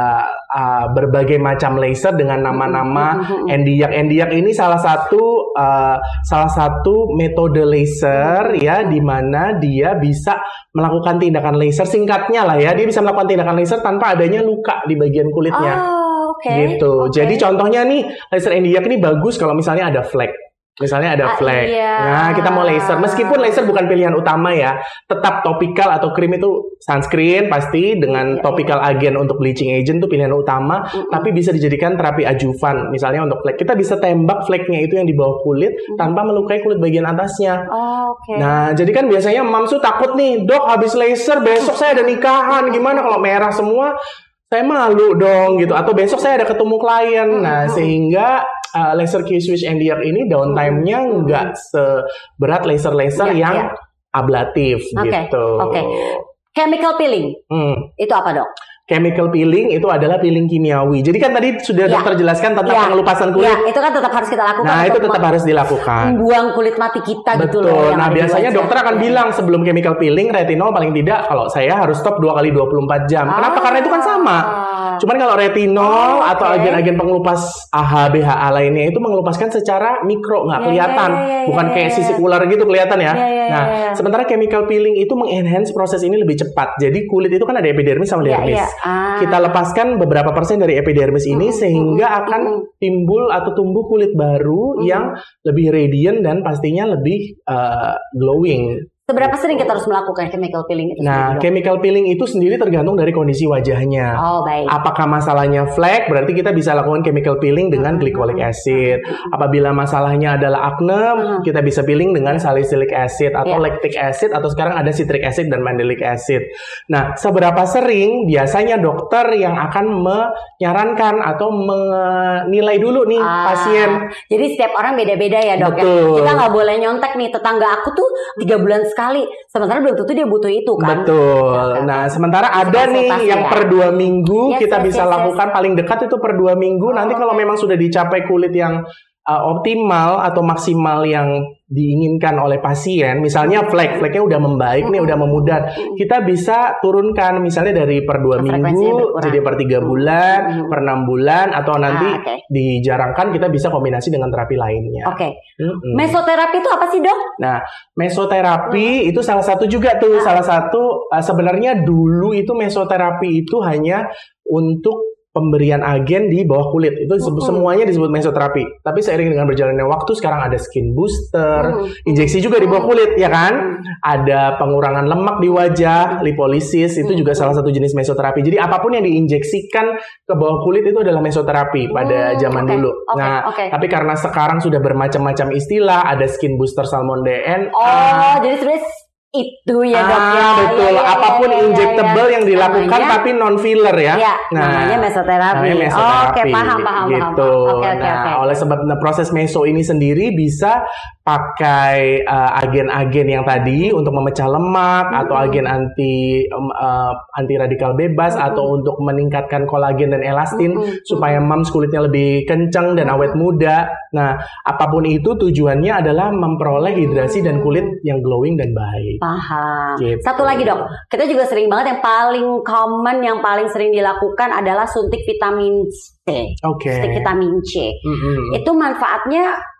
uh, berbagai macam laser dengan nama-nama
Hmm, hmm, hmm.
endiak. Endiak ini salah satu uh, salah satu metode laser ya di mana dia bisa melakukan tindakan laser singkatnya lah ya. Dia bisa melakukan tindakan laser tanpa adanya luka di bagian kulitnya.
Oh, oke.
Gitu.
Oke.
Jadi contohnya nih laser endiak ini bagus kalau misalnya ada flek. Misalnya ada
Ah,
flek.
iya.
Nah, kita mau laser. Meskipun laser bukan pilihan utama ya, tetap topikal atau krim itu sunscreen pasti dengan
Iya,
topical agen untuk bleaching agent itu pilihan utama,
Mm-mm.
tapi bisa dijadikan terapi ajuvan. Misalnya untuk flek, kita bisa tembak fleknya itu yang di bawah kulit tanpa melukai kulit bagian atasnya.
Oh, oke.
Nah, jadi kan biasanya mams tuh takut nih, dok habis laser besok saya ada nikahan, gimana kalau merah semua? Saya malu dong gitu. Atau besok saya ada ketemu klien. Nah, sehingga uh, laser Q switch NDR ini downtime-nya nggak seberat laser-laser
Iya,
yang
iya.
ablatif
Oke,
gitu.
oke. Chemical peeling
Hmm.
itu apa dok?
Chemical peeling itu adalah peeling kimiawi. Jadi kan tadi sudah
Ya.
dokter jelaskan tentang
Ya.
pengelupasan kulit.
Ya, itu kan tetap harus kita lakukan.
Nah, itu tetap harus dilakukan.
membuang kulit mati kita gitu
Betul.
loh. yang
Nah, biasanya dokter akan
Ya.
bilang sebelum chemical peeling retinol paling tidak kalau saya harus stop 2 kali 24 jam. Kenapa?
Ah.
Karena itu kan sama. Cuman kalau retinol
Oh,
atau
oke.
agen-agen pengelupas AHA BHA lainnya itu mengelupaskan secara mikro nggak
Ya,
kelihatan,
ya, ya, ya,
bukan
ya,
kayak
ya.
sisik ular gitu kelihatan ya.
Ya, ya,
nah,
ya.
sementara chemical peeling itu mengenhance proses ini lebih cepat. Jadi kulit itu kan ada epidermis sama dermis.
iya. Ah.
Kita lepaskan beberapa persen dari epidermis ini
Mm,
sehingga akan timbul atau tumbuh kulit baru
Mm.
yang lebih radiant dan pastinya lebih uh, glowing.
Seberapa sering kita harus melakukan chemical peeling itu?
Nah,
sendiri,
chemical peeling itu sendiri tergantung dari kondisi wajahnya.
Oh, baik.
Apakah masalahnya flek? Berarti kita bisa lakukan chemical peeling dengan glycolic acid. Apabila masalahnya adalah acne, kita bisa peeling dengan salicylic acid atau
Iya.
lactic acid atau sekarang ada citric acid dan mandelic acid. Nah, seberapa sering biasanya dokter yang akan menyarankan atau menilai dulu nih
Ah,
pasien
Jadi setiap orang beda-beda ya dok ya.
Betul.
Kita nggak boleh nyontek nih tetangga aku tuh tiga bulan sekali. Sementara belum tentu dia butuh itu kan.
Betul. Nah, sementara ada nih
konsultasi
yang
ya.
per dua minggu
Yes,
kita
yes,
bisa
yes, yes.
lakukan paling dekat itu per dua minggu. Nanti
Oh,
kalau memang sudah dicapai kulit yang uh, optimal atau maksimal yang diinginkan oleh pasien, misalnya flek, fleknya udah membaik nih, udah memudar, kita bisa turunkan misalnya dari per dua minggu jadi per tiga bulan,
Hmm.
per enam bulan, atau nanti
Ah, oke.
dijarangkan kita bisa kombinasi dengan terapi lainnya.
Oke.
Mm-mm.
Mesoterapi itu apa sih dok?
Nah, mesoterapi itu salah satu juga tuh, salah satu uh, sebenarnya dulu itu mesoterapi itu hanya untuk pemberian agen di bawah kulit. Itu disebut-
Mm-mm.
semuanya disebut mesoterapi. Tapi seiring dengan berjalannya waktu sekarang ada skin booster,
Mm.
injeksi juga di bawah kulit ya kan? Ada pengurangan lemak di wajah, lipolisis itu juga salah satu jenis mesoterapi. Jadi apa pun yang diinjeksikan ke bawah kulit itu adalah mesoterapi pada
Hmm,
zaman
oke,
dulu.
oke,
nah,
oke.
tapi karena sekarang sudah bermacam-macam istilah, ada skin booster salmon DNA,
Oh, jadi sebenarnya itu ya dok
ah,
ya.
betul.
Ya, ya,
Apa pun
ya, ya,
injectable
ya.
yang dilakukan
Namanya-
tapi non filler ya.
Ya, namanya mesoterapi.
namanya
Oh,
mesoterapi.
Oke, paham, paham,
gitu.
paham. Oke, oke,
nah,
oke.
oleh sebab nah, proses meso ini sendiri bisa pakai uh, agen-agen yang tadi untuk memecah lemak atau agen anti um, uh, anti radikal bebas atau untuk meningkatkan kolagen dan elastin
Mm-mm.
supaya mams kulitnya lebih kencang dan awet muda. Nah, apa pun itu tujuannya adalah memperoleh hidrasi dan kulit yang glowing dan baik.
Paham.
Gitu.
Satu lagi dok, kita juga sering banget yang paling common, yang paling sering dilakukan adalah suntik vitamin C,
Oke.
suntik vitamin C.
Mm-mm.
Itu manfaatnya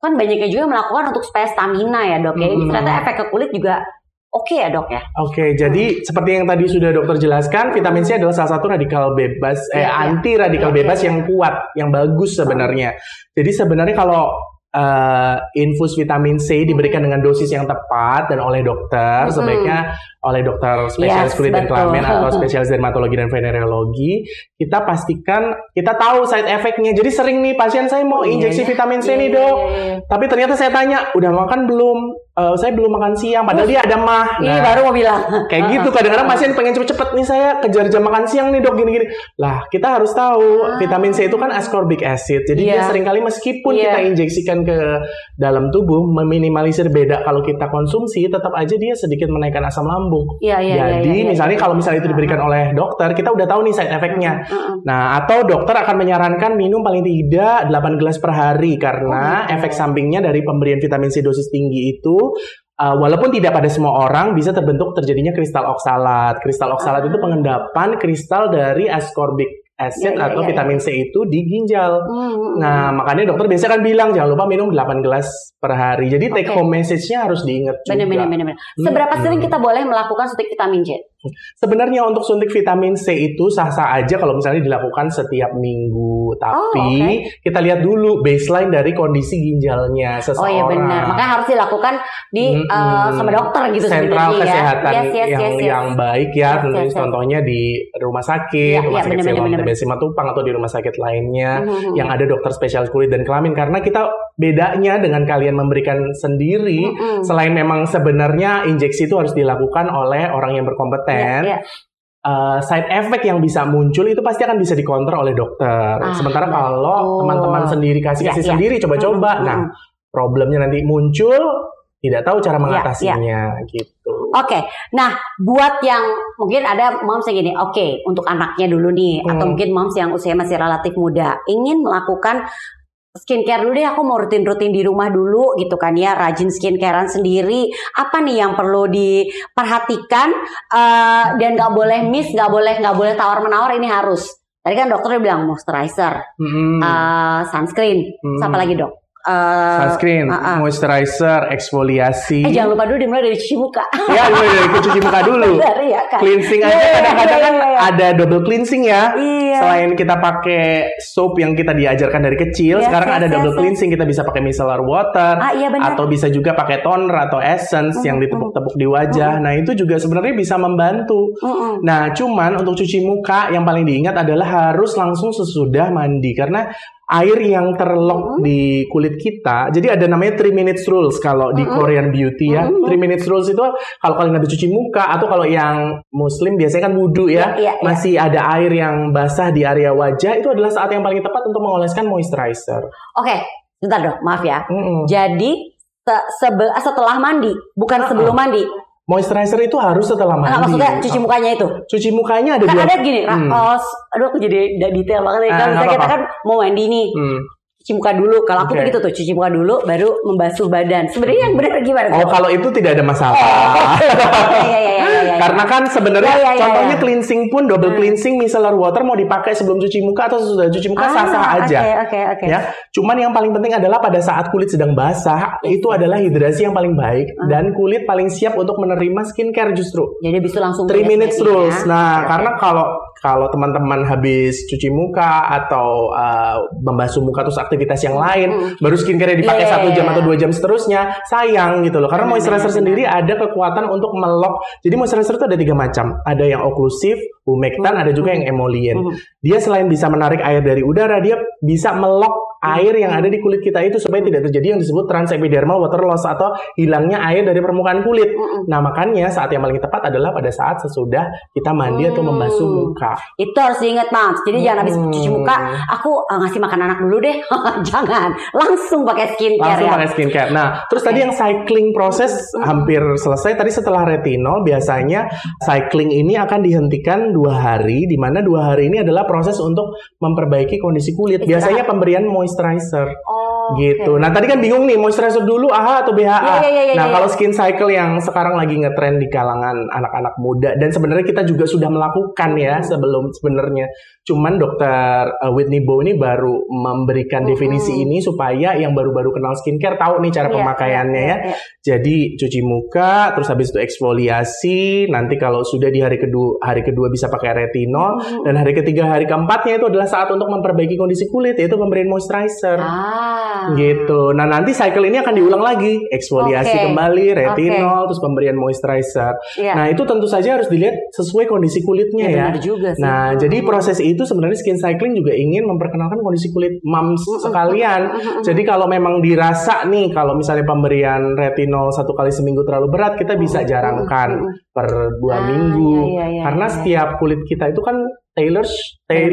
kan banyaknya juga melakukan untuk supaya stamina ya dok ya. Ini
Hmm.
ternyata efek ke kulit juga oke ya dok ya?
Oke, jadi seperti yang tadi sudah dokter jelaskan, vitamin C adalah salah satu radikal bebas, eh
Iya, iya.
anti radikal
Iya,
bebas yang kuat, yang bagus sebenarnya. Jadi sebenarnya kalau eh, infus vitamin C diberikan dengan dosis yang tepat dan oleh dokter,
Mm-mm.
sebaiknya oleh dokter spesialis
Yes,
kulit dan kelamin atau spesialis dermatologi dan venereologi, kita pastikan kita tahu side effect-nya. Jadi sering nih pasien saya mau
Iya,
injeksi
iya.
vitamin C
Iya,
nih
iya,
dok,
iya, iya.
tapi ternyata saya tanya udah makan belum? Eh, saya belum makan siang, padahal dia ada mah.
Ini
Nah,
baru mau bilang.
Kayak gitu kadang-kadang pasien pengen cepet-cepet nih saya kejar jam makan siang nih dok gini-gini. Lah kita harus tahu vitamin C itu kan ascorbic acid. Jadi dia
Ah. Iya.
sering kali meskipun
Iya.
kita injeksikan ke dalam tubuh meminimalisir beda kalau kita konsumsi tetap aja dia sedikit menaikkan asam lambung.
Iya, iya, iya,
Jadi
iya, iya.
misalnya kalau misalnya itu diberikan oleh dokter kita udah tahu nih side effect-nya. Nah, atau dokter akan menyarankan minum paling tidak 8 gelas per hari karena
Oh, gitu.
efek sampingnya dari pemberian vitamin C dosis tinggi itu uh, walaupun tidak pada semua orang bisa terbentuk terjadinya kristal oksalat. Kristal oksalat itu pengendapan kristal dari ascorbic acid
Ah. Iya, iya,
atau
iya,
vitamin C itu di ginjal.
Hmm.
Nah, makanya dokter biasanya kan bilang jangan lupa minum 8 gelas per hari. Jadi take
Oke.
home message-nya harus diingat juga.
Bener, bener. Seberapa
Hmm.
sering kita boleh melakukan suntik vitamin C?
Sebenarnya untuk suntik vitamin C itu sah-sah aja kalau misalnya dilakukan setiap minggu. Tapi kita lihat dulu baseline dari kondisi ginjalnya
Oh
seseorang.
iya benar. Makanya harus dilakukan di
Mm-mm.
eh, sama dokter gitu
Sentral
ya.
kesehatan
Yes, yes,
yang
yes, yes.
yang baik ya,
Yes, yes, yes.
contohnya di rumah sakit,
Iya,
rumah
iya,
sakit Siloam. TBC Matupang atau di rumah sakit lainnya
Mhm.
yang ada dokter spesialis kulit dan kelamin karena kita bedanya dengan kalian memberikan sendiri
Mm-mm.
selain memang sebenarnya injeksi itu harus dilakukan oleh orang yang berkompeten
Iya, iya.
uh, side effect yang bisa muncul itu pasti akan bisa dikontrol oleh dokter.
Ah,
Sementara
betul.
kalau teman-teman sendiri kasih kasih
Iya,
sendiri coba-coba,
Mm-mm,
nah problemnya nanti muncul tidak tahu cara mengatasinya gitu.
Oke, nah buat yang mungkin ada moms yang gini, oke untuk anaknya dulu nih, atau
Hmm.
mungkin moms yang usia masih relatif muda, ingin melakukan skincare dulu deh, aku mau rutin-rutin di rumah dulu gitu kan ya, rajin skincarean sendiri. Apa nih yang perlu diperhatikan eh, dan nggak boleh miss, nggak boleh nggak boleh tawar menawar ini harus. Tadi kan dokter udah bilang moisturizer,
Mm-mm.
eh, sunscreen,
Hmm.
siapa lagi dok? Eh,
Sunscreen,
ah, ah.
moisturizer, eksfoliasi.
Eh jangan lupa dulu dimulai dari cuci muka.
ya, gue dari cuci muka dulu.
Benar ya kan?
Cleansing aja
Iya, iya,
kadang-kadang kan ada double cleansing ya.
Iya.
Selain kita pakai soap yang kita diajarkan dari kecil, sekarang ada double cleansing. Kita bisa pakai micellar water.
Ah iya benar.
atau bisa juga pakai toner atau essence yang
Mhm,
ditepuk-tepuk di wajah. Nah, itu juga sebenarnya bisa membantu.
Mm-mm.
Nah, cuman untuk cuci muka yang paling diingat adalah harus langsung sesudah mandi karena air yang terlok
Mhm.
di kulit kita. Jadi ada namanya 3 minutes rules kalau di
Mhm.
Korean beauty ya.
Mhm.
3 minutes rules itu kalau kalian habis cuci muka atau kalau yang muslim biasanya kan wudhu ya,
Iya, iya, iya.
masih ada air yang basah di area wajah, itu adalah saat yang paling tepat untuk mengoleskan moisturizer.
Oke, sebentar dok, maaf ya.
Mm-mm.
Jadi se- setelah mandi, bukan
Uh-uh.
sebelum mandi.
Moisturizer itu harus setelah mandi.
Nah, maksudnya cuci mukanya itu.
Cuci mukanya ada
Kan
dua.
ada gini,
Hmm.
oh, s- aduh aku jadi udah detail banget.
Ah,
Kan kita kan mau mandi nih,
Hmm.
cuci muka dulu. Kalau aku
Oke.
tuh gitu tuh, cuci muka dulu, baru membasuh badan. Sebenarnya yang benar gimana?
Oh, kalau itu tidak ada masalah.
Iya, iya, iya, iya, iya.
Karena kan sebenarnya
Ya, ya, ya,
contohnya
ya.
cleansing pun double
Hmm.
cleansing micellar water mau dipakai sebelum cuci muka atau sesudah cuci muka sah-sah
Ah,
aja.
Oke, oke, oke.
Ya, cuman yang paling penting adalah pada saat kulit sedang basah itu adalah hidrasi yang paling baik
Hmm.
dan kulit paling siap untuk menerima skincare justru.
Jadi bisa langsung
3 minutes rules.
ya.
Nah,
Oke,
karena kalau kalau teman-teman habis cuci muka atau uh, membasuh muka terus aktivitas yang lain,
Hmm.
baru skincare dipakai
Iya, iya,
satu jam
iya.
atau dua jam seterusnya, sayang gitu loh. Karena moisturizer sendiri ada kekuatan untuk melok. Jadi moisturizer itu ada tiga macam. Ada yang oklusif, humectan,
Hmm.
ada juga yang emolien.
Hmm.
Dia selain bisa menarik air dari udara, dia bisa melok air yang ada di kulit kita itu supaya tidak terjadi yang disebut transepidermal water loss atau hilangnya air dari permukaan kulit. Nah, makanya saat yang paling tepat adalah pada saat sesudah kita mandi atau
Hmm.
membasuh muka.
Itu harus diingat, Mams. Jadi jangan habis
Hmm.
cuci muka, aku eh, ngasih makan anak dulu deh. jangan. Langsung pakai skincare
Langsung
ya.
pakai skincare. Nah, terus
Oke.
tadi yang cycling proses hampir selesai. Tadi setelah retinol, biasanya cycling ini akan dihentikan dua hari, di mana dua hari ini adalah proses untuk memperbaiki kondisi kulit.
Istirahat.
Biasanya pemberian moisturizer.
Oh.
Gitu.
oke.
Nah tadi kan bingung nih moisturizer dulu AHA atau BHA.
Iya, iya, iya,
nah
iya,
kalau skin cycle yang sekarang lagi ngetren di kalangan anak-anak muda dan sebenarnya kita juga sudah melakukan ya sebelum sebenarnya. Cuman dokter uh, Whitney Bow ini baru memberikan definisi ini supaya yang baru-baru kenal skincare tahu nih cara
Iya,
pemakaiannya
iya,
ya.
iya.
Jadi cuci muka, terus habis itu eksfoliasi. Nanti kalau sudah di hari kedua hari kedua bisa pakai retinol dan hari ketiga hari keempatnya itu adalah saat untuk memperbaiki kondisi kulit yaitu pemberian moisturizer.
Ah.
Gitu. Nah nanti cycle ini akan diulang lagi, eksfoliasi
Oke.
kembali, retinol, terus pemberian moisturizer.
Iya.
Nah itu tentu saja harus dilihat sesuai kondisi kulitnya
Ya,
ya.
juga sih.
Nah jadi proses itu sebenarnya skin cycling juga ingin memperkenalkan kondisi kulit moms sekalian. Jadi kalau memang dirasa nih kalau misalnya pemberian retinol satu kali seminggu terlalu berat, kita bisa jarangkan per dua
Ah,
minggu.
iya, iya, iya,
Karena
iya.
setiap kulit kita itu kan
benar,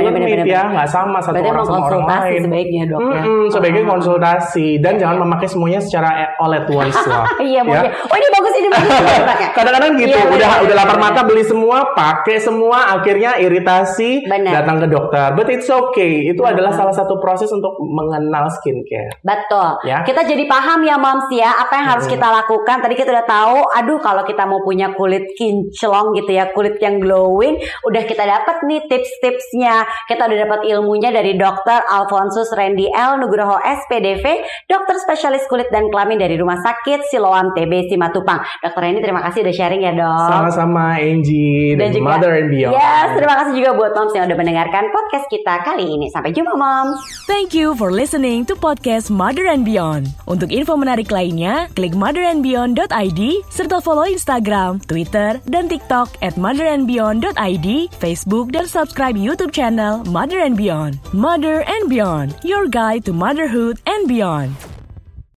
made
benar,
ya, nggak sama satu
Berarti
orang sama orang lain.
sebaiknya dok ya.
Mm-mm, sebagai
Ah.
konsultasi dan jangan memakai semuanya secara all at once lah.
Iya,
ya.
Oh ini bagus ini bagus. Pakai.
Kadang-kadang gitu,
Iya, benar,
udah udah lapar mata beli semua, pakai semua, akhirnya iritasi,
Benar.
datang ke dokter. But it's okay, itu
Benar.
adalah salah satu proses untuk mengenal skincare.
Betul.
Ya.
Kita jadi paham ya moms ya apa yang harus
Mm-mm.
kita lakukan. Tadi kita udah tahu, aduh kalau kita mau punya kulit kinclong gitu ya, kulit yang glowing, udah kita dapat nih tips-tipsnya. Kita udah dapat ilmunya dari Dr. Alfonsus Randy L. Nugroho SPDV, dokter spesialis kulit dan kelamin dari Rumah Sakit Siloam TB Simatupang. Dokter Randy terima kasih udah sharing ya dok.
Sama-sama Angie dan,
juga-
Mother and Beyond.
Yes, terima kasih juga buat moms yang udah mendengarkan podcast kita kali ini. Sampai jumpa moms.
Thank you for listening to podcast Mother and Beyond. Untuk info menarik lainnya, klik motherandbeyond.id serta follow Instagram, Twitter, dan TikTok at motherandbeyond.id, Facebook, dan subscribe YouTube channel Mother and Beyond. Mother and Beyond, your guide to motherhood and beyond.